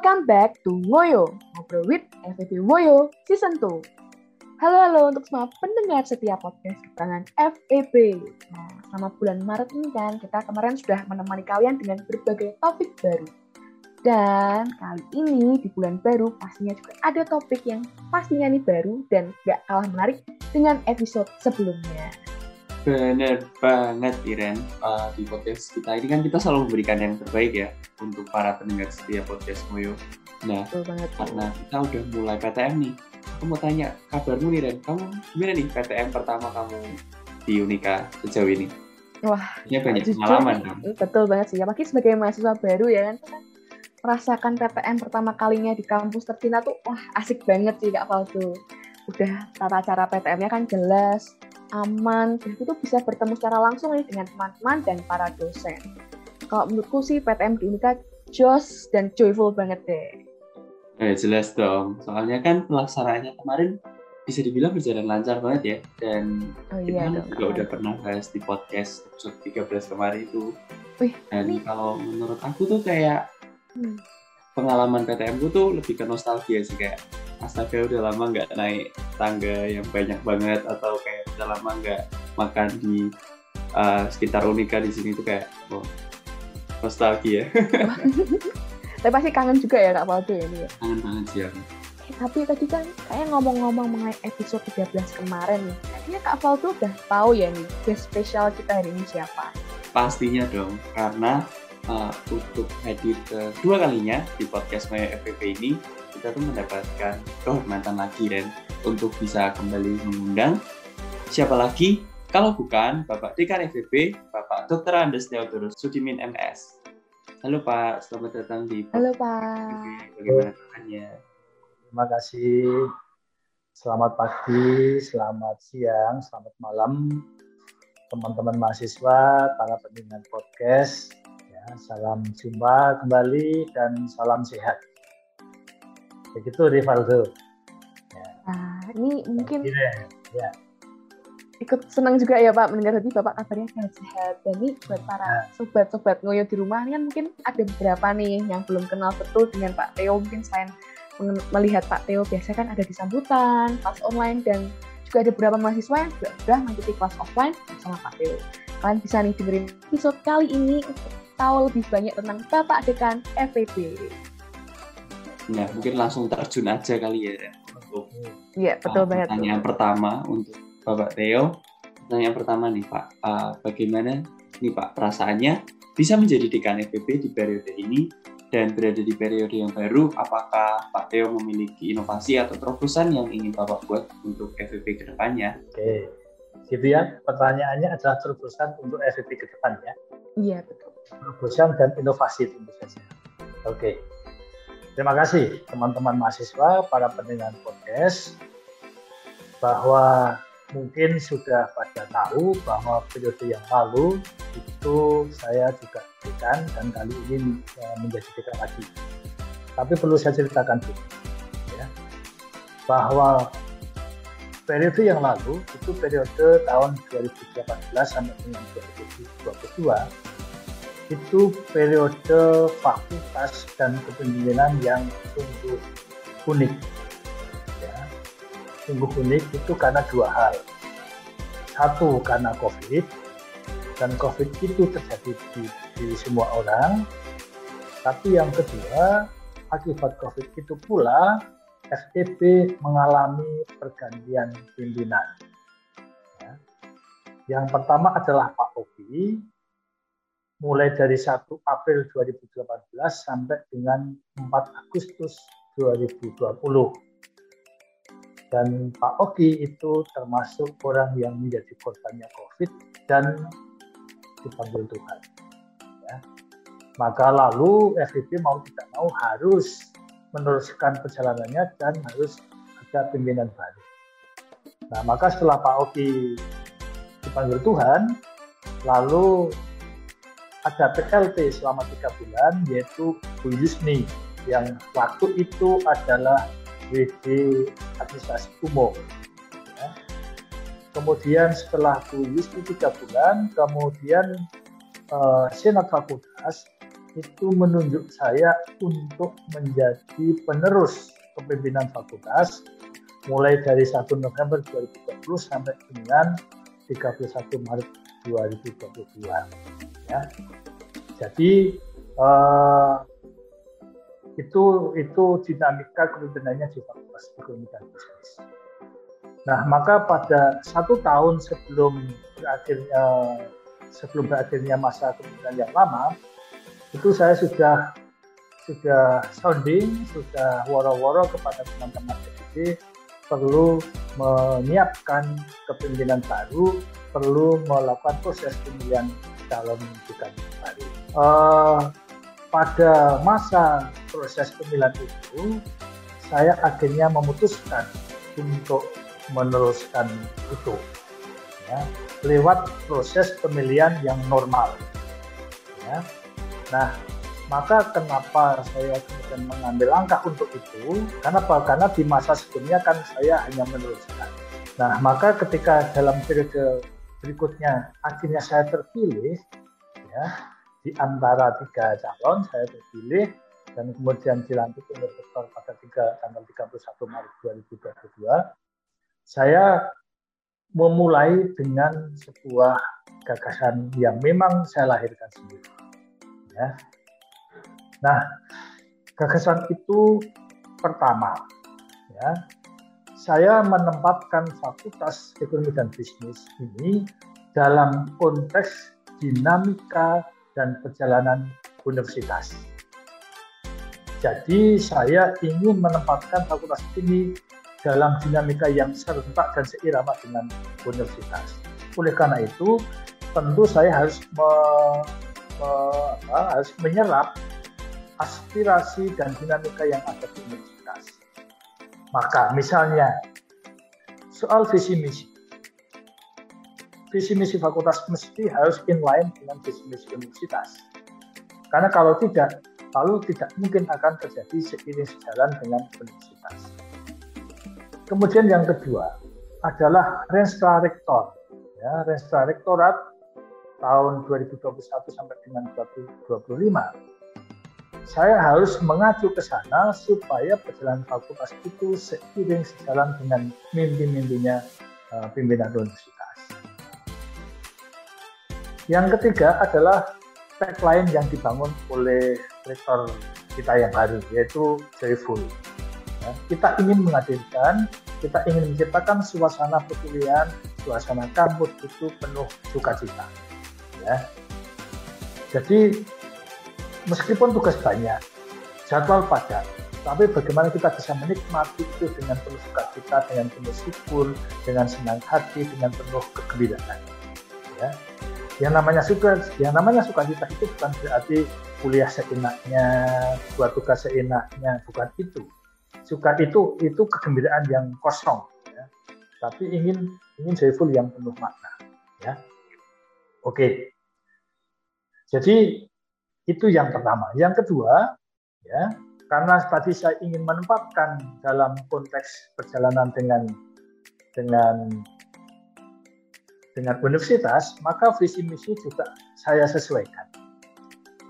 Welcome back to Woyo, Ngobrol with FEB Woyo Season 2. Halo halo untuk semua pendengar setiap podcast keterangan FEB. Nah, selama bulan Maret ini kan, kita kemarin sudah menemani kalian dengan berbagai topik baru. Dan kali ini di bulan baru pastinya juga ada topik yang pastinya nih baru dan gak kalah menarik dengan episode sebelumnya. Bener banget Iren uh, di podcast kita ini kan kita selalu memberikan yang terbaik ya untuk para pendengar setiap podcast Moyo. Nah Betul banget. karena kita udah mulai PTM nih, aku mau tanya kabarmu nih Ren, kamu gimana nih PTM pertama kamu di Unika sejauh ini? Wah, Ini banyak jujur, pengalaman kan? Betul banget sih. Apalagi sebagai mahasiswa baru ya kan, merasakan PTM pertama kalinya di kampus tercinta tuh wah asik banget sih Kak Faldo. Udah tata cara PTM-nya kan jelas, aman, dan itu bisa bertemu secara langsung nih dengan teman-teman dan para dosen. Kalau menurutku sih PTM di Unika jos dan joyful banget deh. Eh, jelas dong, soalnya kan pelaksanaannya kemarin bisa dibilang berjalan lancar banget ya dan Oh kita iya dong. juga udah pernah bahas di podcast episode 13 kemarin itu Wih, dan ini- kalau menurut aku tuh kayak Hmm. Pengalaman PTM ku tuh lebih ke nostalgia sih kayak astaga udah lama nggak naik tangga yang banyak banget atau kayak udah lama nggak makan di uh, sekitar Unika di sini tuh kayak oh, nostalgia Tapi pasti kangen juga ya Kak Faldo ya ini ya. kangen banget sih. Eh, tapi tadi kan kayak ngomong-ngomong mengenai episode 13 kemarin nih. Kayaknya Kak Faldo udah tahu ya nih guest spesial kita hari ini siapa. pastinya dong karena uh, untuk hadir kedua kalinya di podcast Maya FPP ini kita tuh mendapatkan kehormatan lagi Ren untuk bisa kembali mengundang siapa lagi kalau bukan Bapak Dekan FPP Bapak Dr. Andes Theodorus Sudimin MS Halo Pak, selamat datang di Halo Pak. Bagaimana kabarnya? Terima kasih. Selamat pagi, selamat siang, selamat malam teman-teman mahasiswa, para pendengar podcast. Ya, salam jumpa kembali dan salam sehat. Begitu Rivaldo. Nah, ini mungkin Gini, ya, ikut senang juga ya Pak mendengar tadi Bapak kabarnya sehat-sehat. Dan ini buat para sobat-sobat ngoyo di rumah ini kan mungkin ada beberapa nih yang belum kenal betul dengan Pak Theo. Mungkin selain melihat Pak Theo biasa kan ada di sambutan, kelas online dan juga ada beberapa mahasiswa yang sudah mengikuti kelas offline bersama Pak Theo. Kalian bisa nih dengerin episode kali ini tahu lebih banyak tentang Bapak Dekan FEB. Nah, mungkin langsung terjun aja kali ya Iya, betul Uh, banget. Pertanyaan pertama untuk Bapak Theo. Pertanyaan pertama nih Pak, Uh, bagaimana nih Pak perasaannya bisa menjadi dekan FPB di periode ini dan berada di periode yang baru? Apakah Pak Theo memiliki inovasi atau terobosan yang ingin Bapak buat untuk FPB ke depannya? oke. Gitu ya, pertanyaannya adalah terobosan untuk FVP ke depan ya. Iya, betul. Terobosan dan inovasi tentu saja. Oke. Terima kasih teman-teman mahasiswa, para pendengar podcast, bahwa mungkin sudah pada tahu bahwa periode yang lalu itu saya juga dekan dan kali ini eh, menjadi dekan lagi. Tapi perlu saya ceritakan dulu, ya, bahwa periode yang lalu itu periode tahun 2018 sampai dengan 2022 itu periode fakultas dan kepemimpinan yang sungguh unik. Ya, sungguh unik itu karena dua hal. Satu karena COVID, dan COVID itu terjadi di, di semua orang. Tapi yang kedua, akibat COVID itu pula FEB mengalami pergantian pimpinan. Ya. Yang pertama adalah Pak Obi, mulai dari 1 April 2018 sampai dengan 4 Agustus 2020. Dan Pak Oki itu termasuk orang yang menjadi korbannya COVID dan dipanggil Tuhan. Ya. Maka lalu FIB mau tidak mau harus meneruskan perjalanannya dan harus ada pimpinan baru. Nah, maka setelah Pak Oki dipanggil Tuhan, lalu ada PLT selama tiga bulan yaitu Bu Yusni yang waktu itu adalah WD Administrasi Umum. Ya. Kemudian setelah Bu Yusni tiga bulan, kemudian eh, Senat Fakultas itu menunjuk saya untuk menjadi penerus kepemimpinan fakultas mulai dari 1 November 2020 sampai dengan 31 Maret 2022. Ya. Jadi uh, itu itu dinamika kepemimpinannya di Fakultas dan Bisnis. Nah, maka pada satu tahun sebelum berakhirnya sebelum berakhirnya masa kepemimpinan yang lama, itu saya sudah sudah sounding, sudah woro-woro kepada teman-teman PDD perlu menyiapkan kepemimpinan baru, perlu melakukan proses pemilihan calon pimpinan baru. Uh, pada masa proses pemilihan itu, saya akhirnya memutuskan untuk meneruskan itu, ya, lewat proses pemilihan yang normal. Ya. Nah, maka kenapa saya kemudian mengambil langkah untuk itu? Karena apa? Karena di masa sebelumnya kan saya hanya meneruskan. Nah, maka ketika dalam periode berikutnya akhirnya saya terpilih, ya di antara tiga calon saya terpilih dan kemudian dilantik oleh dokter pada tiga, tanggal 31 Maret 2022. Saya memulai dengan sebuah gagasan yang memang saya lahirkan sendiri. Ya, Nah, gagasan itu pertama, ya, saya menempatkan Fakultas Ekonomi dan Bisnis ini dalam konteks dinamika dan perjalanan universitas. Jadi saya ingin menempatkan fakultas ini dalam dinamika yang serentak dan seirama dengan universitas. Oleh karena itu, tentu saya harus me, me, apa, harus menyerap aspirasi dan dinamika yang ada di universitas. Maka misalnya soal visi misi. Visi misi fakultas mesti harus inline dengan visi misi universitas. Karena kalau tidak, lalu tidak mungkin akan terjadi seiring sejalan dengan universitas. Kemudian yang kedua adalah Renstra Rektor. Ya, Renstra Rektorat tahun 2021 sampai dengan 2025 saya harus mengacu ke sana supaya perjalanan fakultas itu seiring sejalan dengan mimpi-mimpinya uh, pimpinan universitas. Yang ketiga adalah tagline yang dibangun oleh rektor kita yang baru, yaitu joyful. Ya, kita ingin menghadirkan, kita ingin menciptakan suasana perkuliahan, suasana kampus itu penuh sukacita. Ya. Jadi meskipun tugas banyak, jadwal padat, tapi bagaimana kita bisa menikmati itu dengan penuh sukacita, dengan penuh syukur, dengan senang hati, dengan penuh kegembiraan. Ya. Yang namanya suka, yang namanya sukacita itu bukan berarti kuliah seenaknya, buat tugas seenaknya, bukan itu. Suka itu itu kegembiraan yang kosong, ya. tapi ingin ingin joyful yang penuh makna. Ya. Oke. Jadi itu yang pertama. Yang kedua, ya, karena tadi saya ingin menempatkan dalam konteks perjalanan dengan dengan dengan universitas, maka visi misi juga saya sesuaikan.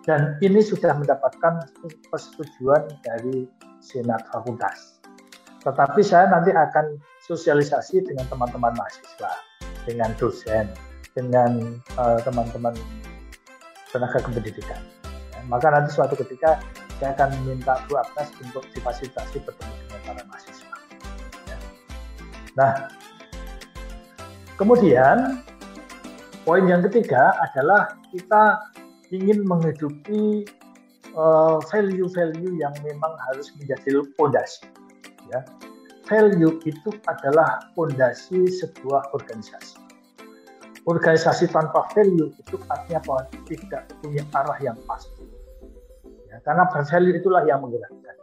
Dan ini sudah mendapatkan persetujuan dari senat fakultas. Tetapi saya nanti akan sosialisasi dengan teman-teman mahasiswa, dengan dosen, dengan eh, teman-teman uh, tenaga kependidikan maka nanti suatu ketika saya akan minta Bu Agnes untuk difasilitasi bertemu dengan para mahasiswa. Ya. Nah, kemudian poin yang ketiga adalah kita ingin menghidupi eh, value-value uh, yang memang harus menjadi fondasi. Ya. Value itu adalah fondasi sebuah organisasi. Organisasi tanpa value itu artinya bahwa tidak punya arah yang pasti karena value itulah yang menggerakkan.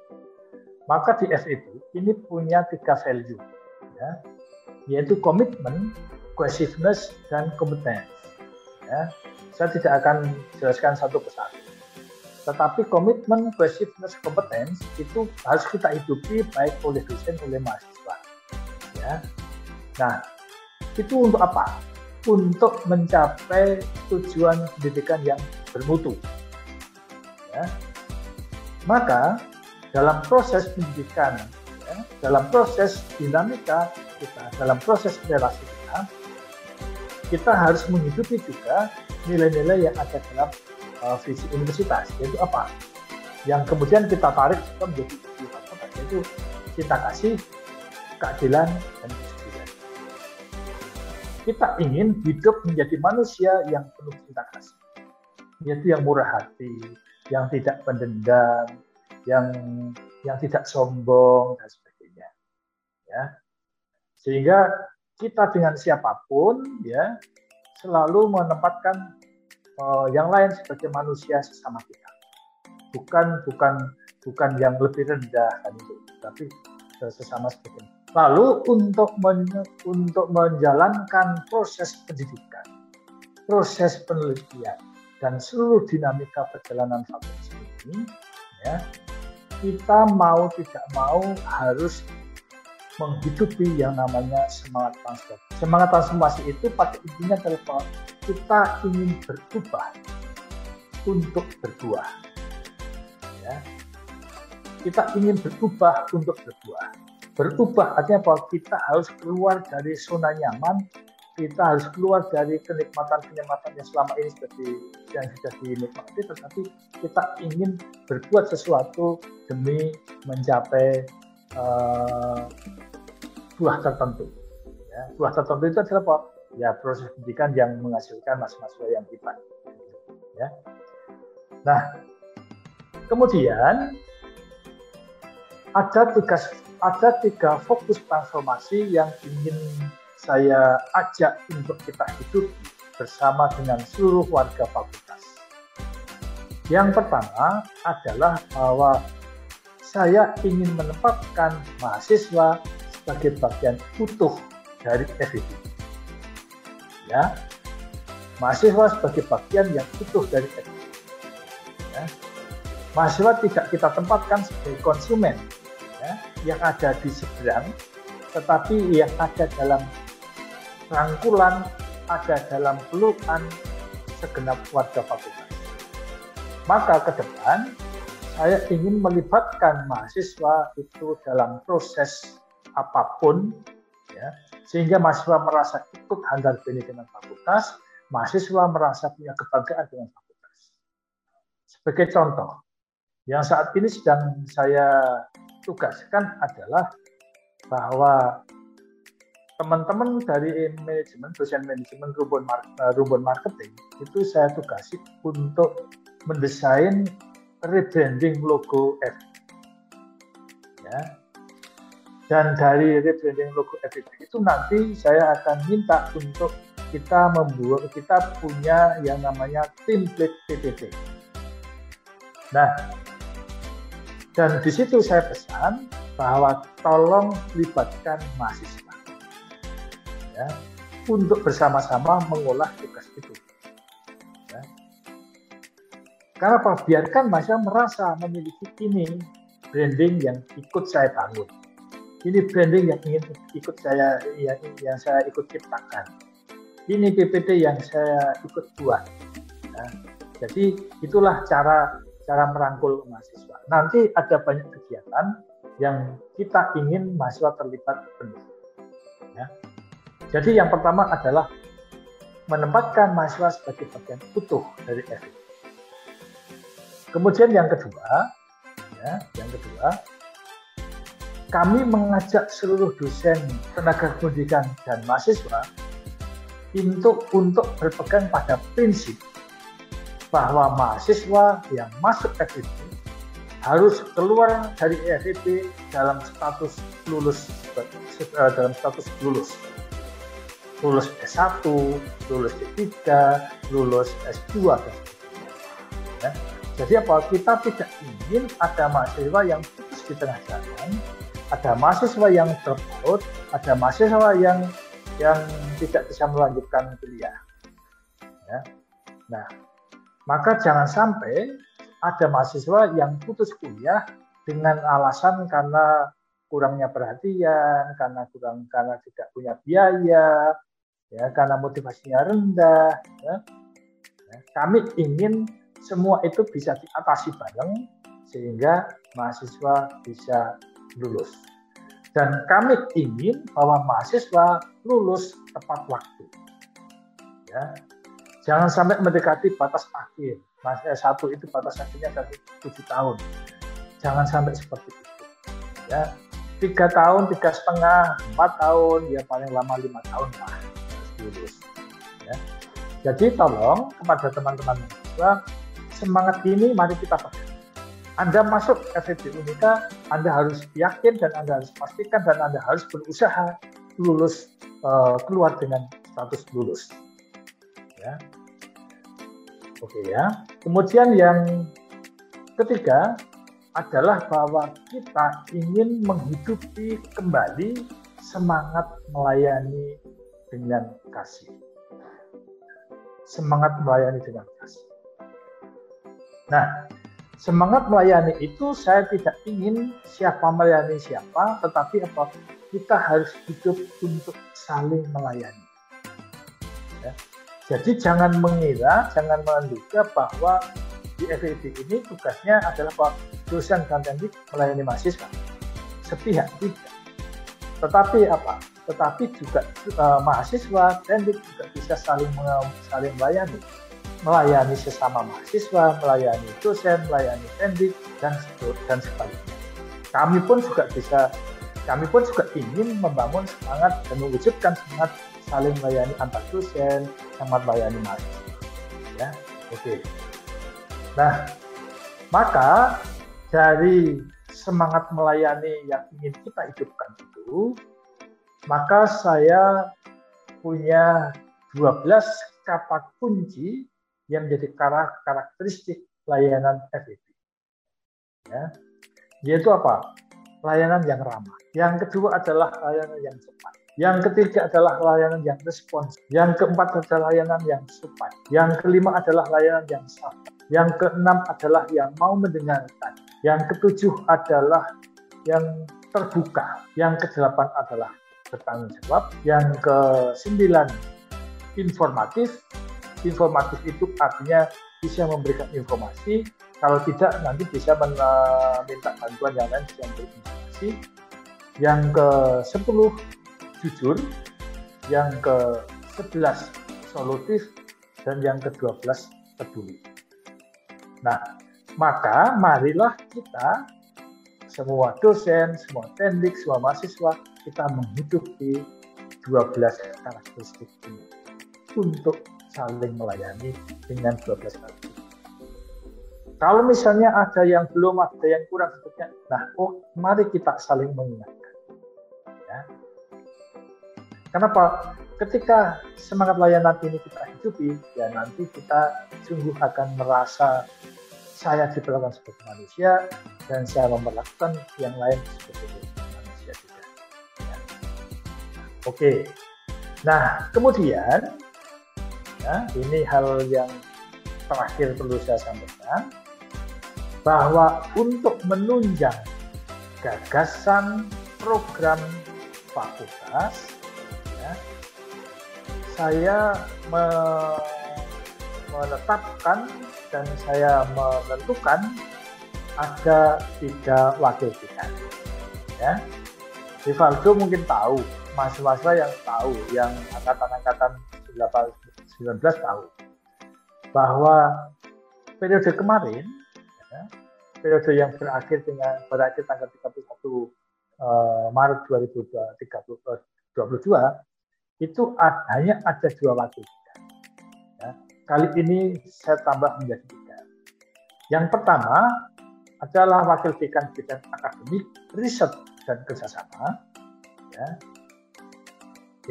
Maka di FEB ini punya tiga value, ya, yaitu komitmen, cohesiveness, dan kompetensi. Ya. Saya tidak akan jelaskan satu persatu. Tetapi komitmen, cohesiveness, kompetensi itu harus kita hidupi baik oleh dosen, oleh mahasiswa. Ya. Nah, itu untuk apa? Untuk mencapai tujuan pendidikan yang bermutu Ya. Maka dalam proses pendidikan, ya, dalam proses dinamika kita, dalam proses relasi kita, kita harus menghidupi juga nilai-nilai yang ada dalam uh, visi universitas, yaitu apa? Yang kemudian kita tarik juga menjadi yaitu cinta kasih, keadilan, dan. Kita ingin hidup menjadi manusia yang penuh cinta kasih, yaitu yang murah hati, yang tidak pendendam, yang yang tidak sombong dan sebagainya. Ya. Sehingga kita dengan siapa pun ya selalu menempatkan uh, yang lain sebagai manusia sesama kita. Bukan bukan bukan yang lebih rendah kan itu, tapi sesama seperti. Lalu untuk men, untuk menjalankan proses pendidikan, proses penelitian dan seluruh dinamika perjalanan fakultas ini, ya kita mau tidak mau harus menghidupi yang namanya semangat transformasi. Semangat transformasi itu pada intinya adalah kita ingin berubah untuk berbuah. Ya. Kita ingin berubah untuk berbuah. Berubah artinya bahwa kita harus keluar dari zona nyaman, kita harus keluar dari kenikmatan-kenikmatan yang selama ini seperti yang sudah dinikmati, tetapi kita ingin berbuat sesuatu demi mencapai uh, buah tertentu. Ya, buah tertentu itu adalah apa? Ya proses pendidikan yang menghasilkan mahasiswa yang hebat. Ya. Nah, kemudian ada tiga ada tiga fokus transformasi yang ingin saya ajak untuk kita hidup bersama dengan seluruh warga fakultas. Yang pertama adalah bahwa saya ingin menempatkan mahasiswa sebagai bagian utuh dari FIB. Ya, mahasiswa sebagai bagian yang utuh dari FIB. Ya. Mahasiswa tidak kita tempatkan sebagai konsumen yang ada di seberang, tetapi yang ada dalam rangkulan ada dalam pelukan segenap warga fakultas. Maka ke depan saya ingin melibatkan mahasiswa itu dalam proses apa pun ya sehingga mahasiswa merasa ikut handal beni dengan fakultas, mahasiswa merasa punya kebanggaan dengan fakultas. Sebagai contoh, yang saat ini sedang saya tugaskan adalah bahwa teman-teman dari manajemen dosen manajemen rumpun uh, rumpun marketing itu saya tugasi untuk mendesain rebranding logo F. Ya. Dan dari rebranding logo FIP itu nanti saya akan minta untuk kita membuat kita punya yang namanya template PPT nah dan di situ saya pesan bahwa tolong libatkan mahasiswa ya, untuk bersama-sama mengolah tugas itu. Ya. Karena apa? Biarkan masyarakat merasa memiliki ini branding yang ikut saya bangun. Ini branding yang ingin ikut saya yang, yang saya ikut ciptakan. Ini PPT yang saya ikut buat. Ya. Jadi itulah cara cara merangkul mahasiswa. Nanti ada banyak kegiatan yang kita ingin mahasiswa terlibat penuh. Ya. Jadi yang pertama adalah menempatkan mahasiswa sebagai bagian utuh dari FI. Kemudian yang kedua, ya, yang kedua, kami mengajak seluruh dosen, tenaga pendidikan dan mahasiswa untuk untuk berpegang pada prinsip bahwa mahasiswa yang masuk FIP harus keluar dari FIP dalam status lulus dalam status lulus lulus S1, lulus D3, lulus S2 dan ya. Jadi apa? Kita tidak ingin ada mahasiswa yang putus di tengah jalan, ada mahasiswa yang terpaut, ada mahasiswa yang yang tidak bisa melanjutkan kuliah. Ya. Nah, maka jangan sampai ada mahasiswa yang putus kuliah dengan alasan karena kurangnya perhatian, karena kurang karena tidak punya biaya, ya karena motivasinya rendah ya. kami ingin semua itu bisa diatasi bareng sehingga mahasiswa bisa lulus. Dan kami ingin bahwa mahasiswa lulus tepat waktu. Ya. Jangan sampai mendekati batas akhir. Mahasiswa satu itu batas akhirnya dari tujuh tahun. Jangan sampai seperti itu. Ya, tiga tahun, tiga setengah, empat tahun, ya paling lama lima tahun lah lulus. Ya. Jadi tolong kepada teman-teman mahasiswa semangat ini mari kita pakai. Anda masuk FEB Unika, Anda harus yakin dan Anda harus pastikan dan Anda harus berusaha lulus uh, keluar dengan status lulus. Ya. Oke ya. Kemudian yang ketiga adalah bahwa kita ingin menghidupi kembali semangat melayani dengan kasih. Semangat melayani dengan kasih. Nah, semangat melayani itu saya tidak ingin siapa melayani siapa, tetapi apa kita harus hidup untuk saling melayani. Jadi jangan mengira, jangan menduga bahwa di FEB ini tugasnya adalah dosen dan teknik melayani mahasiswa. Sepihak tidak. Tetapi apa? Tetapi juga uh, mahasiswa teknik juga bisa saling saling melayani melayani sesama mahasiswa, melayani dosen, melayani pendik, dan dan sebaliknya. Kami pun juga bisa, kami pun juga ingin membangun semangat dan mewujudkan semangat saling melayani antar dosen, sama melayani mahasiswa. Ya, oke. Nah, maka dari semangat melayani yang ingin kita hidupkan itu, maka saya punya 12 kata kunci yang menjadi karakteristik layanan FEB. Ya. Yaitu apa? Layanan yang ramah. Yang kedua adalah layanan yang cepat. Yang ketiga adalah layanan yang respons. Yang keempat adalah layanan yang support. Yang kelima adalah layanan yang sabar. Yang keenam adalah yang mau mendengarkan. Yang ketujuh adalah yang terbuka. Yang kedelapan adalah bertanggung jawab. Yang kesembilan informatif informatif itu artinya bisa memberikan informasi kalau tidak nanti bisa meminta bantuan yang lain yang berinformasi yang ke 10 jujur yang ke 11 solutif dan yang ke 12 peduli nah maka marilah kita semua dosen, semua teknik, semua mahasiswa kita menghidupi 12 karakteristik ini untuk saling melayani dengan 12 kali. Kalau misalnya ada yang belum, ada yang kurang, sebetulnya, nah, oh, mari kita saling mengingatkan. Ya. Kenapa? Ketika semangat layanan ini kita hidupi, ya nanti kita sungguh akan merasa saya diperlakukan sebagai manusia dan saya memperlakukan yang lain sebagai manusia juga. Ya. Oke. Nah, kemudian ya, ini hal yang terakhir perlu saya sampaikan bahwa untuk menunjang gagasan program fakultas ya, saya me menetapkan dan saya menentukan ada tiga wakil dekan. Ya, Rivaldo mungkin tahu, mahasiswa yang tahu, yang angkatan-angkatan 19 tahun bahwa periode kemarin ya, periode yang berakhir dengan berakhir tanggal 31 uh, Maret 2022 itu hanya ada dua wakil ya. kali ini saya tambah menjadi tiga. Yang pertama adalah wakil dekan bidang akademik riset dan kerjasama. Ya,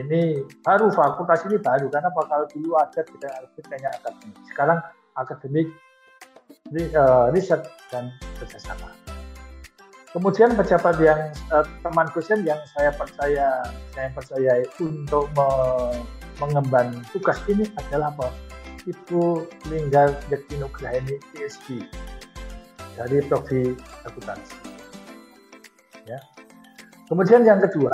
ini baru fakultas ini baru karena kalau dulu ada bidang kayaknya akademik. Sekarang akademik eh, riset dan kerjasama kemudian pejabat yang uh, teman dosen yang saya percaya saya percaya untuk me, mengemban tugas ini adalah apa Ibu Linggar Jatinugraheni PhD dari Prodi Akuntansi ya kemudian yang kedua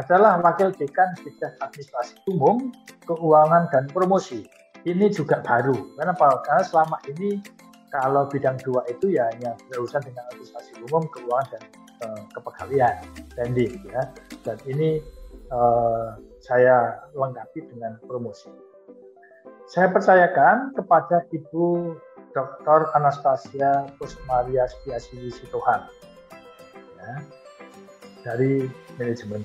adalah Wakil Dekan Bidang Administrasi Umum, Keuangan dan Promosi. Ini juga baru. Kenapa? Karena selama ini Kalau bidang dua itu ya hanya berurusan dengan administrasi umum, keuangan dan uh, kepegawaian, branding ya. Dan ini uh, saya lengkapi dengan promosi. Saya percayakan kepada Ibu Dr. Anastasia Kusmaria Setiasili Situhan ya, dari manajemen.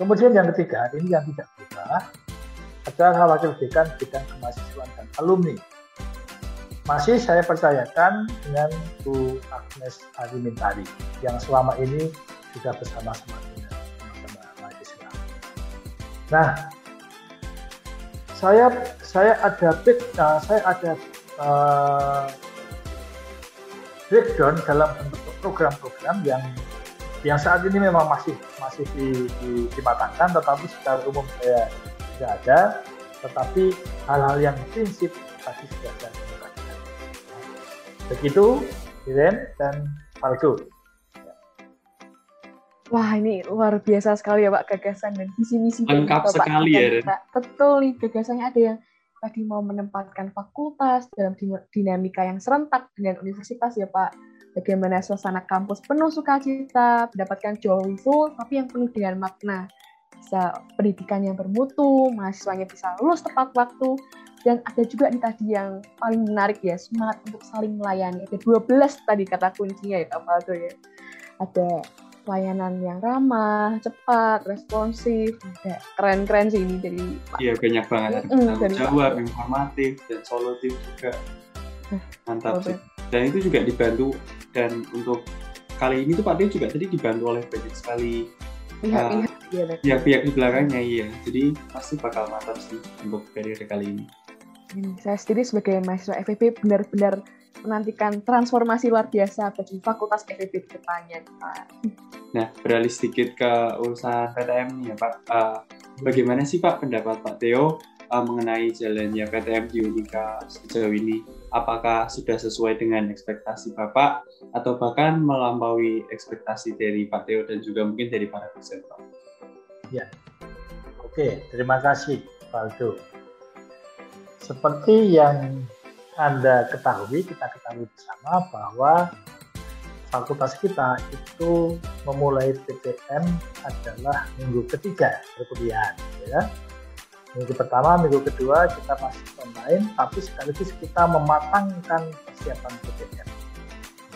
Kemudian yang ketiga, ini yang tidak berubah, adalah wakil dekan bidang kemahasiswaan dan alumni masih saya percayakan dengan Bu Agnes Arimintari yang selama ini sudah bersama-sama dengan teman-teman mahasiswa. Nah, saya saya ada uh, saya ada uh, breakdown dalam bentuk program-program yang yang saat ini memang masih masih di, di, dimatangkan, tetapi secara umum saya tidak ada. Tetapi hal-hal yang prinsip pasti sudah ada Begitu, Iren dan Faldo. Wah ini luar biasa sekali ya Pak gagasan dan visi-misi lengkap Bapak sekali ya. Pak. Betul nih gagasannya ada yang tadi mau menempatkan fakultas dalam dinamika yang serentak dengan universitas ya Pak. Bagaimana suasana kampus penuh sukacita, mendapatkan joyful tapi yang penuh dengan makna. Bisa pendidikan yang bermutu, mahasiswanya bisa lulus tepat waktu, dan ada juga nih tadi yang paling menarik ya semangat untuk saling melayani. Ada 12 tadi kata kuncinya ya apa tuh ya. Ada pelayanan yang ramah, cepat, responsif, ada keren-keren sih ini dari Iya banyak banget. Mm, dari jawab, informatif dan solutif juga. Mantap sih. Dan itu juga dibantu dan untuk kali ini tuh Pak Teo juga tadi dibantu oleh banyak sekali pihak-pihak uh, ya, pihak di belakangnya iya. Jadi pasti bakal mantap sih untuk periode kali ini saya sendiri sebagai mahasiswa FEB benar-benar menantikan transformasi luar biasa bagi fakultas FEB ke depannya, Pak. Nah, beralih sedikit ke urusan PTM nih ya, Pak. Uh, bagaimana sih Pak pendapat Pak Theo uh, mengenai jalannya PTM di Unika sejauh ini? Apakah sudah sesuai dengan ekspektasi Bapak atau bahkan melampaui ekspektasi dari Pak Theo dan juga mungkin dari para dosen, Pak? Ya, oke. Terima kasih, Pak Aldo seperti yang Anda ketahui, kita ketahui bersama bahwa fakultas kita itu memulai PTM adalah minggu ketiga perkuliahan. Ya. Minggu pertama, minggu kedua kita masih online, tapi sekaligus kita mematangkan persiapan PTM.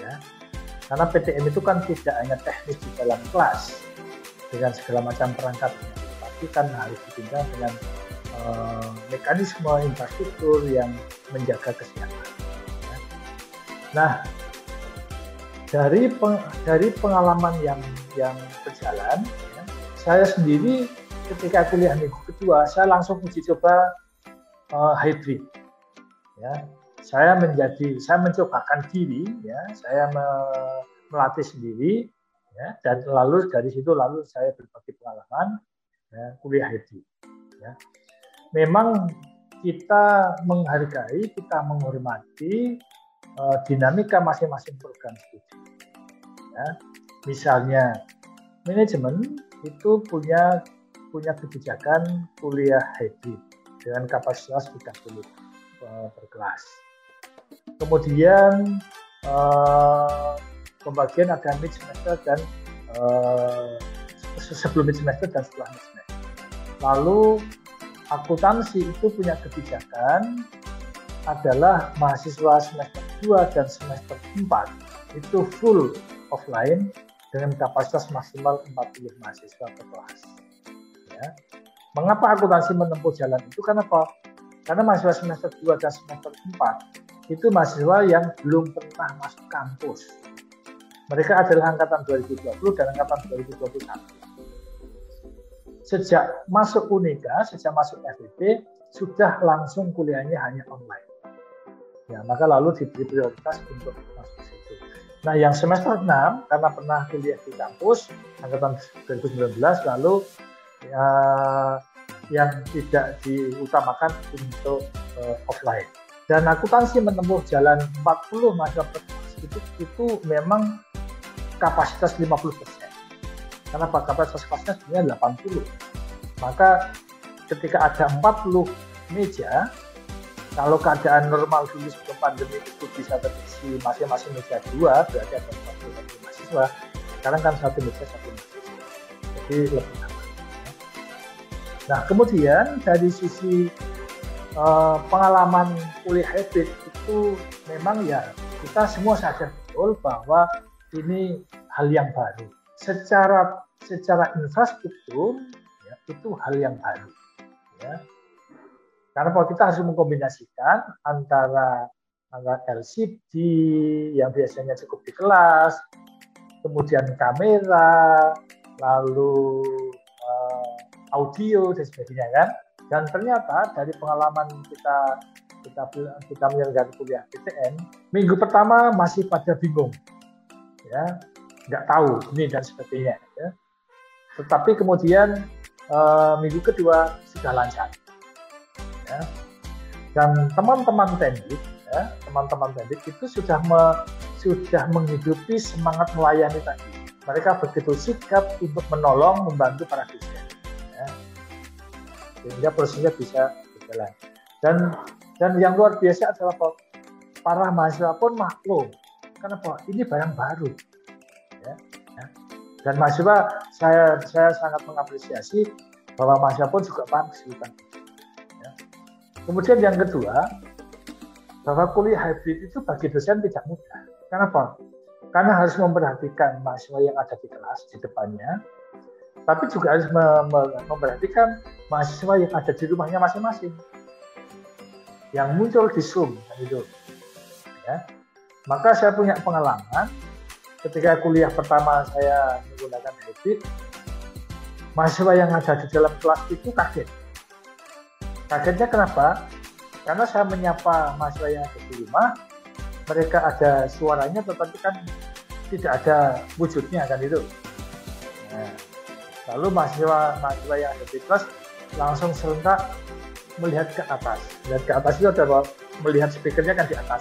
Ya. Karena PTM itu kan tidak hanya teknis di dalam kelas dengan segala macam perangkatnya, tapi kan harus ditinggal dengan uh, mekanisme infrastruktur yang menjaga kesehatan. Nah, dari peng, dari pengalaman yang yang berjalan, ya, saya sendiri ketika kuliah minggu kedua, saya langsung uji coba uh, hybrid. Ya, saya menjadi, saya mencobakan diri, ya, saya me, melatih sendiri, ya, dan lalu dari situ lalu saya berbagi pengalaman ya, kuliah hybrid. Ya memang kita menghargai, kita menghormati uh, dinamika masing-masing program studi. Ya. Misalnya manajemen itu punya punya kebijakan kuliah hybrid dengan kapasitas 30 uh, per kelas. Kemudian uh, pembagian ada mid semester dan uh, sebelum mid semester dan setelah mid semester. Lalu akuntansi itu punya kebijakan adalah mahasiswa semester 2 dan semester 4 itu full offline dengan kapasitas maksimal 40 mahasiswa per kelas. Ya. Mengapa akuntansi menempuh jalan itu? Karena apa? Karena mahasiswa semester 2 dan semester 4 itu mahasiswa yang belum pernah masuk kampus. Mereka adalah angkatan 2020 dan angkatan 2021 sejak masuk Unika, sejak masuk FEB, sudah langsung kuliahnya hanya online. Ya, maka lalu diberi prioritas untuk masuk situ. Nah, yang semester 6 karena pernah kuliah di kampus angkatan 2019 lalu ya, yang tidak diutamakan untuk uh, offline. Dan akuntansi menempuh jalan 40 mahasiswa itu, itu memang kapasitas 50 persen karena kapasitas kelasnya sebenarnya 80. Maka ketika ada 40 meja, kalau keadaan normal dulu sebelum pandemi itu bisa terisi masing-masing meja dua, berarti ada satu mahasiswa. Sekarang kan satu meja satu mahasiswa. Jadi lebih aman. Nah, kemudian dari sisi uh, pengalaman kuliah hybrid itu memang ya kita semua sadar betul bahwa ini hal yang baru. Secara secara infrastruktur ya, itu hal yang baru. Ya karena kalau kita harus mengkombinasikan antara antara LCD yang biasanya cukup di kelas, kemudian kamera, lalu uh, audio dan sebagainya kan. Dan ternyata dari pengalaman kita kita kita menyelenggarakan kuliah PTN, minggu pertama masih pada bingung, ya, nggak tahu ini dan sebagainya. Ya. Tetapi kemudian uh, minggu kedua sudah lancar ya. dan teman-teman tendik ya teman-teman tendik itu sudah me, sudah menghidupi semangat melayani tadi mereka begitu sikap untuk menolong membantu para dosen ya. sehingga prosesnya bisa berjalan dan dan yang luar biasa adalah para mahasiswa pun maklum kenapa ini barang baru ya, ya. dan mahasiswa saya saya sangat mengapresiasi bahwa mahasiswa pun juga paham kesulitan Kemudian yang kedua, bahwa kuliah hybrid itu bagi dosen tidak mudah. Kenapa? Karena harus memperhatikan mahasiswa yang ada di kelas di depannya, tapi juga harus memperhatikan mahasiswa yang ada di rumahnya masing-masing. Yang muncul di Zoom, itu. Ya. Maka saya punya pengalaman ketika kuliah pertama saya menggunakan hybrid, mahasiswa yang ada di dalam kelas itu kaget Kagetnya kenapa? Karena saya menyapa mahasiswa yang ada di rumah, mereka ada suaranya tetapi kan tidak ada wujudnya kan itu. Nah, lalu mahasiswa mahasiswa yang ada di kelas langsung serentak melihat ke atas. Melihat ke atas itu adalah melihat speakernya kan di atas.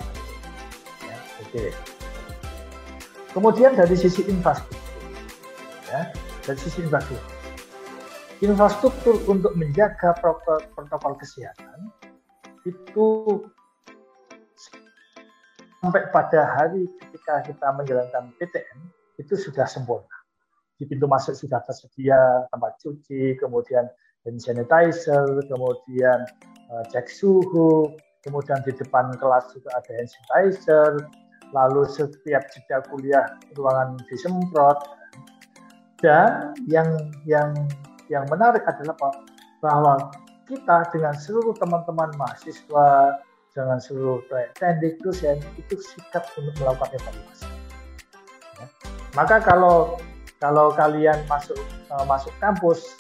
Oke. Kemudian dari sisi infrastruktur, ya, dari sisi infrastruktur, infrastruktur untuk menjaga protokol, kesehatan itu sampai pada hari ketika kita menjalankan PTM itu sudah sempurna. Di pintu masuk sudah tersedia tempat cuci, kemudian hand sanitizer, kemudian uh, cek suhu, kemudian di depan kelas juga ada hand sanitizer, lalu setiap jeda kuliah ruangan disemprot, dan yang yang yang menarik adalah bahwa kita dengan seluruh teman-teman mahasiswa, dengan seluruh tendik dosen itu sikap untuk melakukan evaluasi. Ya. Maka kalau kalau kalian masuk uh, masuk kampus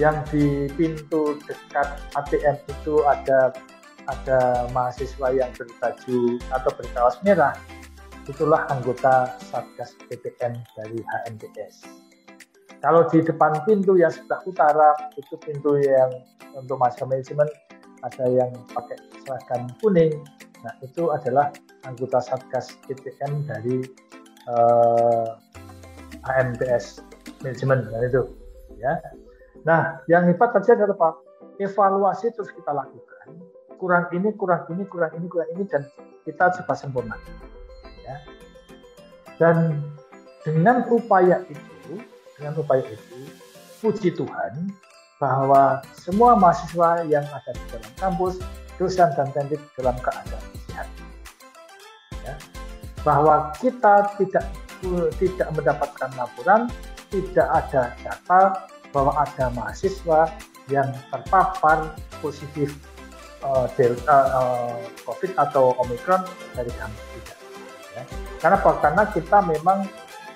yang di pintu dekat ATM itu ada ada mahasiswa yang berbaju atau berkaos merah, itulah anggota Satgas PTN dari HMDS. Kalau di depan pintu yang sebelah utara itu pintu yang untuk masa manajemen ada yang pakai seragam kuning. Nah itu adalah anggota satgas PTM dari eh, AMPS manajemen dan itu ya. Nah yang hebat tadi adalah apa? Evaluasi terus kita lakukan. Kurang ini, kurang ini, kurang ini, kurang ini dan kita coba sempurna. Ya. Dan dengan upaya itu dengan upaya itu, puji Tuhan bahwa semua mahasiswa yang ada di dalam kampus, dosen dan tendik dalam keadaan sehat. Ya. Bahwa kita tidak tidak mendapatkan laporan, tidak ada data bahwa ada mahasiswa yang terpapar positif uh, delta uh, COVID atau Omicron dari kampus tidak. Ya. Karena karena kita memang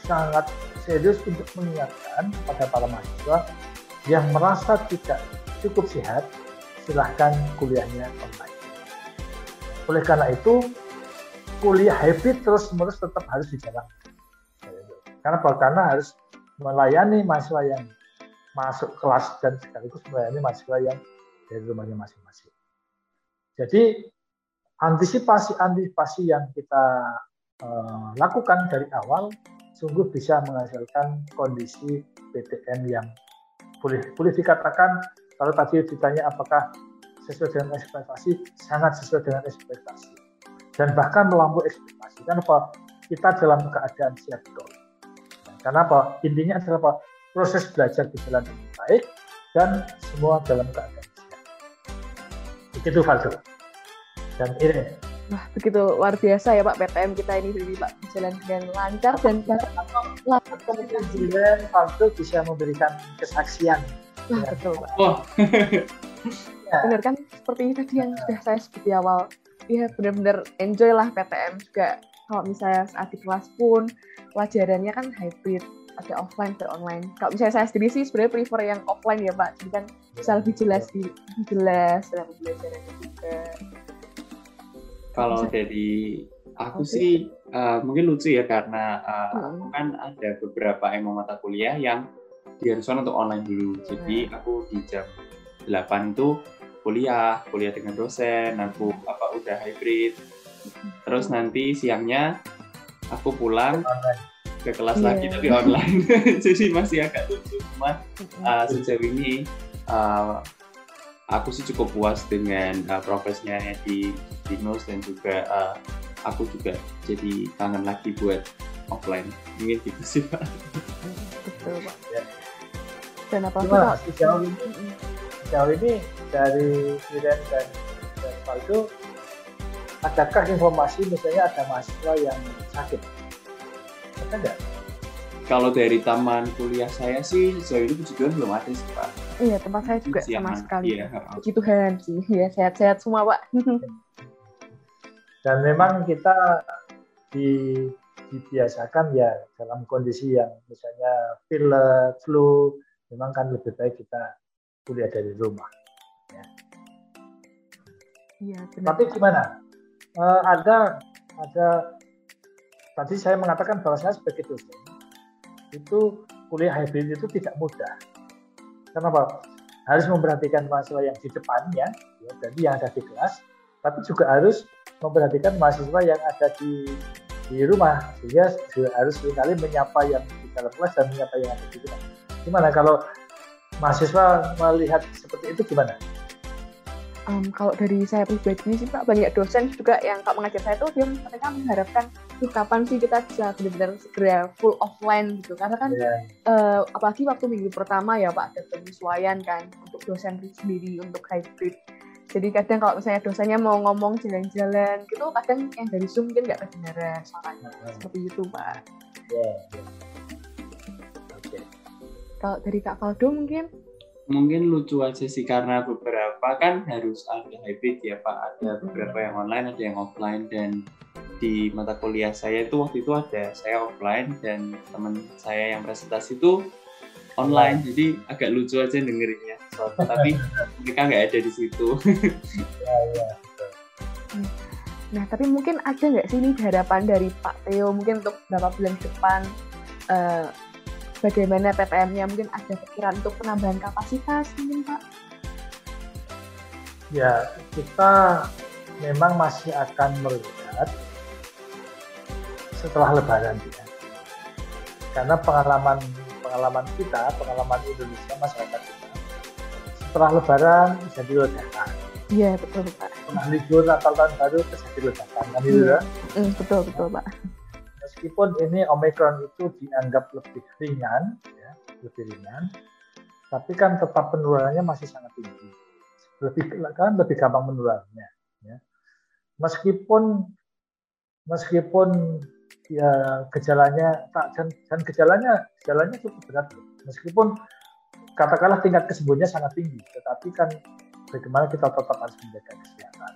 sangat serius untuk mengingatkan kepada para mahasiswa yang merasa tidak cukup sehat, silahkan kuliahnya online. Oleh karena itu, kuliah hybrid terus-menerus tetap harus dijalankan. Karena Karena harus melayani mahasiswa yang masuk kelas dan sekaligus melayani mahasiswa yang dari rumahnya masing-masing. Jadi antisipasi-antisipasi yang kita uh, lakukan dari awal sungguh bisa menghasilkan kondisi PTN yang boleh boleh dikatakan kalau tadi ditanya apakah sesuai dengan ekspektasi, sangat sesuai dengan ekspektasi. Dan bahkan melampaui ekspektasi. Karena apa? Kita dalam keadaan siap goal. Karena apa? Intinya adalah apa? Proses belajar berjalan dengan baik dan semua dalam keadaan Begitu Faldo. Dan ini Wah, begitu luar biasa ya Pak PTM kita ini jadi Pak berjalan dengan lancar dan kemudian Faldo bisa memberikan kesaksian. Wah, betul Pak. Wah. ya. Benar kan seperti ini tadi yang sudah saya sebut di awal. Ya benar-benar enjoy lah PTM juga. Kalau misalnya saat di kelas pun pelajarannya kan hybrid ada offline ke online. Kalau misalnya saya sendiri sih sebenarnya prefer yang offline ya Pak. Jadi kan bisa lebih jelas di lebih jelas dalam pembelajarannya juga. Kalau dari aku okay. sih uh, mungkin lucu ya karena uh, hmm. aku kan ada beberapa emang mata kuliah yang diharuskan untuk online dulu. Hmm. Jadi aku di jam 8 itu kuliah, kuliah dengan dosen, aku apa udah hybrid. Terus hmm. nanti siangnya aku pulang ke kelas yeah. lagi tapi online. Jadi masih agak lucu. Cuma uh, sejauh ini uh, aku sih cukup puas dengan uh, progresnya di Dinos dan juga uh, aku juga jadi kangen lagi buat offline. Mungkin gitu sih Pak. Betul Pak. Ya. Dan apa Gimana, sejauh ini, sejauh ini dari Iren dan, dan Faldo, adakah informasi misalnya ada mahasiswa yang sakit? Ada enggak? Kalau dari taman kuliah saya sih sejauh ini puji Tuhan belum ada sih Pak. Iya tempat saya juga sama sekali. Iya. Puji Tuhan sih, ya sehat-sehat semua Pak. Dan memang kita di, dibiasakan ya dalam kondisi yang misalnya pilek, flu, memang kan lebih baik kita kuliah dari rumah. Ya. Iya, benar. Tapi gimana? Uh, ada ada tadi saya mengatakan bahwa saya sebagai dosen itu kuliah hybrid itu tidak mudah. Kenapa? Harus memperhatikan mahasiswa yang di depannya, ya, jadi yang ada di kelas, tapi juga harus memperhatikan mahasiswa yang ada di di rumah sehingga harus sekali menyapa yang di dalam kelas dan menyapa yang ada di rumah. Gimana kalau mahasiswa melihat seperti itu gimana? Um, kalau dari saya pribadi sih Pak banyak dosen juga yang tak mengajar saya tuh dia mereka mengharapkan tuh kapan sih kita bisa benar-benar segera full offline gitu karena kan yeah. Iya. uh, apalagi waktu minggu pertama ya Pak ada penyesuaian kan untuk dosen sendiri untuk hybrid jadi kadang kalau misalnya dosanya mau ngomong jalan-jalan gitu kadang yang dari zoom mungkin nggak kedengaran suaranya hmm. seperti itu pak yeah, yeah. okay. kalau dari kak Faldo mungkin mungkin lucu aja sih karena beberapa kan harus ada hybrid ya pak ada hmm. beberapa yang online ada yang offline dan di mata kuliah saya itu waktu itu ada saya offline dan teman saya yang presentasi itu online. Jadi agak lucu aja dengerinnya. So, tapi mereka nggak ada di situ. Ya, ya, nah tapi mungkin ada nggak sih ini harapan dari Pak Theo mungkin untuk beberapa bulan depan uh, bagaimana PTM-nya mungkin ada pikiran untuk penambahan kapasitas mungkin Pak? Ya kita memang masih akan melihat setelah lebaran ya karena pengalaman pengalaman kita, pengalaman Indonesia masyarakat kita. Setelah Lebaran jadi ledakan. Iya betul Pak. Setelah libur Natal tahun baru terjadi ledakan kan itu ya? Mm, betul betul Pak. Meskipun ini Omicron itu dianggap lebih ringan, ya, lebih ringan, tapi kan tetap penularannya masih sangat tinggi. Lebih kan lebih gampang menularnya. Ya. Meskipun meskipun ya gejalanya dan, dan gejalanya gejalanya cukup berat. Meskipun katakanlah tingkat kesembuhannya sangat tinggi tetapi kan bagaimana kita tetap harus menjaga kesehatan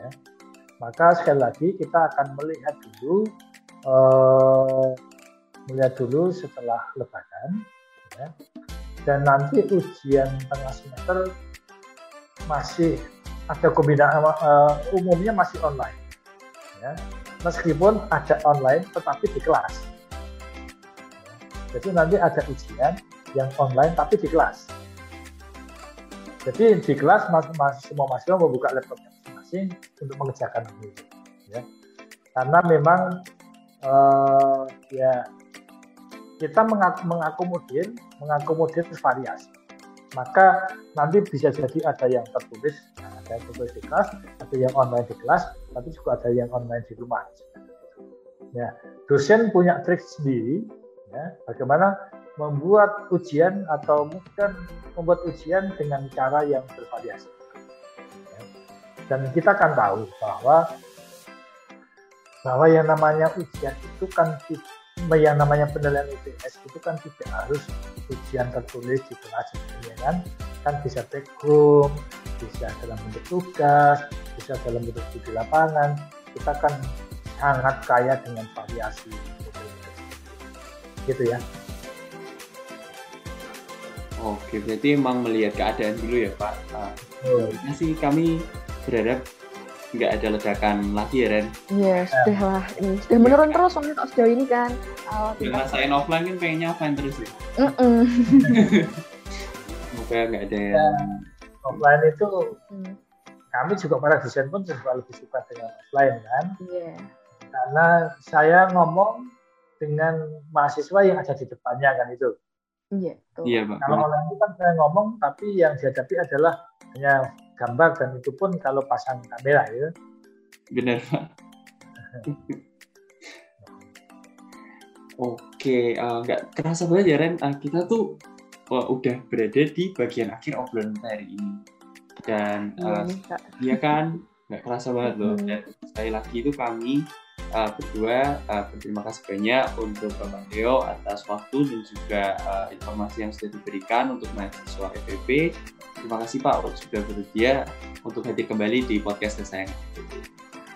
ya. Maka sekali lagi kita akan melihat dulu uh, melihat dulu setelah lebaran ya. Dan nanti ujian tengah semester masih ada kombinasi uh, umumnya masih online ya meskipun ada online tetapi di kelas. Jadi nanti ada ujian yang online tapi di kelas. Jadi di kelas mas, mas, semua mahasiswa membuka laptopnya masing-masing untuk mengerjakan ini. Ya. Karena memang uh, ya kita mengakomodir mengakomodir variasi. maka nanti bisa jadi ada yang tertulis, ada yang tertulis di kelas, ada yang online di kelas, tapi juga ada yang online di rumah. Ya, dosen punya trik sendiri, ya, bagaimana membuat ujian atau mungkin membuat ujian dengan cara yang bervariasi. Ya. Dan kita kan tahu bahwa bahwa yang namanya ujian itu kan yang namanya penilaian UTS itu kan tidak harus ujian tertulis di kelas ya kan kan bisa take home bisa dalam bentuk tugas bisa dalam bentuk studi lapangan kita kan sangat kaya dengan variasi gitu ya Oke, berarti emang melihat keadaan dulu ya Pak. Uh, oh. sih kami berharap nggak ada ledakan lagi ya Ren? Iya, yeah, sudah lah. Ini sudah menurun terus soalnya kok sejauh ini kan. Uh, ngerasain offline kan pengennya offline terus ya? Mm -mm. Semoga nggak ada yang... offline itu mm. kami juga para dosen pun juga lebih suka dengan offline kan. Iya. Yeah. Karena saya ngomong dengan mahasiswa yang ada di depannya kan itu. Iya, Iya, Pak. Kalau online itu kan saya ngomong tapi yang dihadapi adalah hanya gambar dan itu pun kalau pasang kamera ya. Benar Pak. Oke, uh, nggak kerasa banget ya Ren, uh, kita tuh uh, udah berada di bagian akhir obrolan hari ini. Dan uh, ya kan, nggak kerasa banget loh. Dan sekali lagi itu kami uh, berdua uh, berterima kasih banyak untuk Bapak Theo atas waktu dan juga uh, informasi yang sudah diberikan untuk mahasiswa FPP Terima kasih Pak sudah bersedia untuk hadir kembali di podcast saya.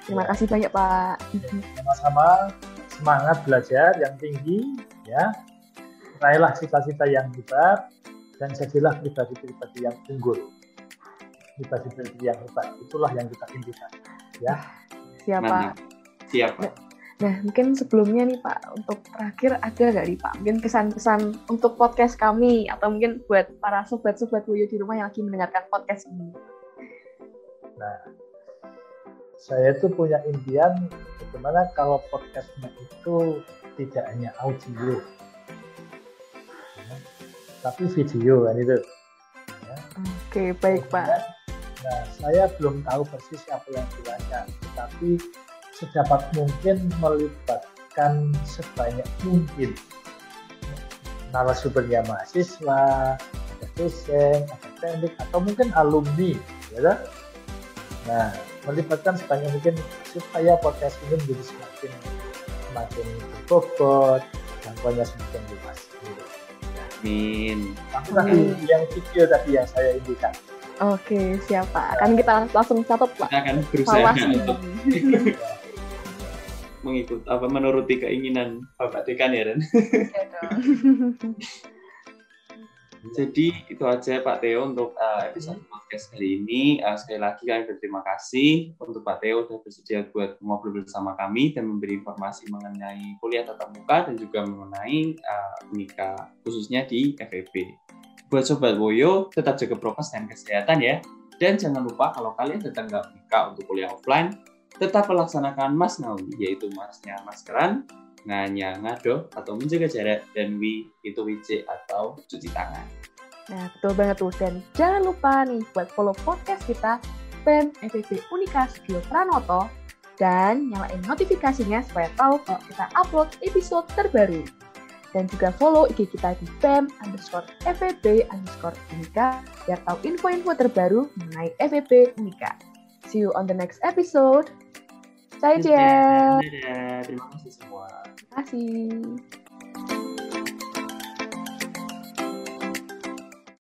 Terima kasih banyak Pak. Sama-sama semangat belajar yang tinggi ya. Raihlah cita-cita yang hebat dan jadilah pribadi-pribadi yang unggul. Pribadi-pribadi yang hebat itulah yang kita impikan ya. Siapa? Siapa? Nah, mungkin sebelumnya nih Pak, untuk terakhir ada nggak nih Pak, mungkin kesan-kesan untuk podcast kami, atau mungkin buat para sobat-sobat Woyo di rumah yang lagi mendengarkan podcast ini? Nah, saya itu punya impian bagaimana kalau podcastnya itu tidak hanya audio, tapi video kan itu. Ya. Oke, baik Pak. Nah, saya belum tahu persis apa yang dilakukan, tapi sedapat mungkin melibatkan sebanyak mungkin narasumbernya mahasiswa, ada dosen, ada teknik, atau mungkin alumni, ya Nah, melibatkan sebanyak mungkin supaya podcast ini menjadi semakin semakin berbobot, jangkauannya semakin luas. Amin. Amin. yang video tadi yang saya indikan. Oke, siapa? Kan kita langsung catat, Pak. Kita akan berusaha untuk mengikut apa menuruti keinginan Bapak Dekan ya Ren. Jadi itu aja Pak Theo untuk uh, episode podcast kali ini. Uh, sekali lagi kami berterima kasih untuk Pak Theo sudah bersedia buat ngobrol bersama kami dan memberi informasi mengenai kuliah tatap muka dan juga mengenai uh, unika khususnya di FEB. Buat Sobat Woyo, tetap jaga prokes dan kesehatan ya. Dan jangan lupa kalau kalian datang ke Unika untuk kuliah offline, tetap melaksanakan masnawi, yaitu masnya maskeran, nganya ngado atau menjaga jarak, dan wi itu WC atau cuci tangan. Nah, betul banget tuh. Dan jangan lupa nih buat follow podcast kita, BEM FPP Unika Skill Pranoto, dan nyalain notifikasinya supaya tahu kalau kita upload episode terbaru. Dan juga follow IG kita di BEM underscore FEB underscore Unika biar tahu info-info terbaru mengenai FEB Unika. See you on the next episode. Bye, Jen. Terima kasih semua. Terima kasih.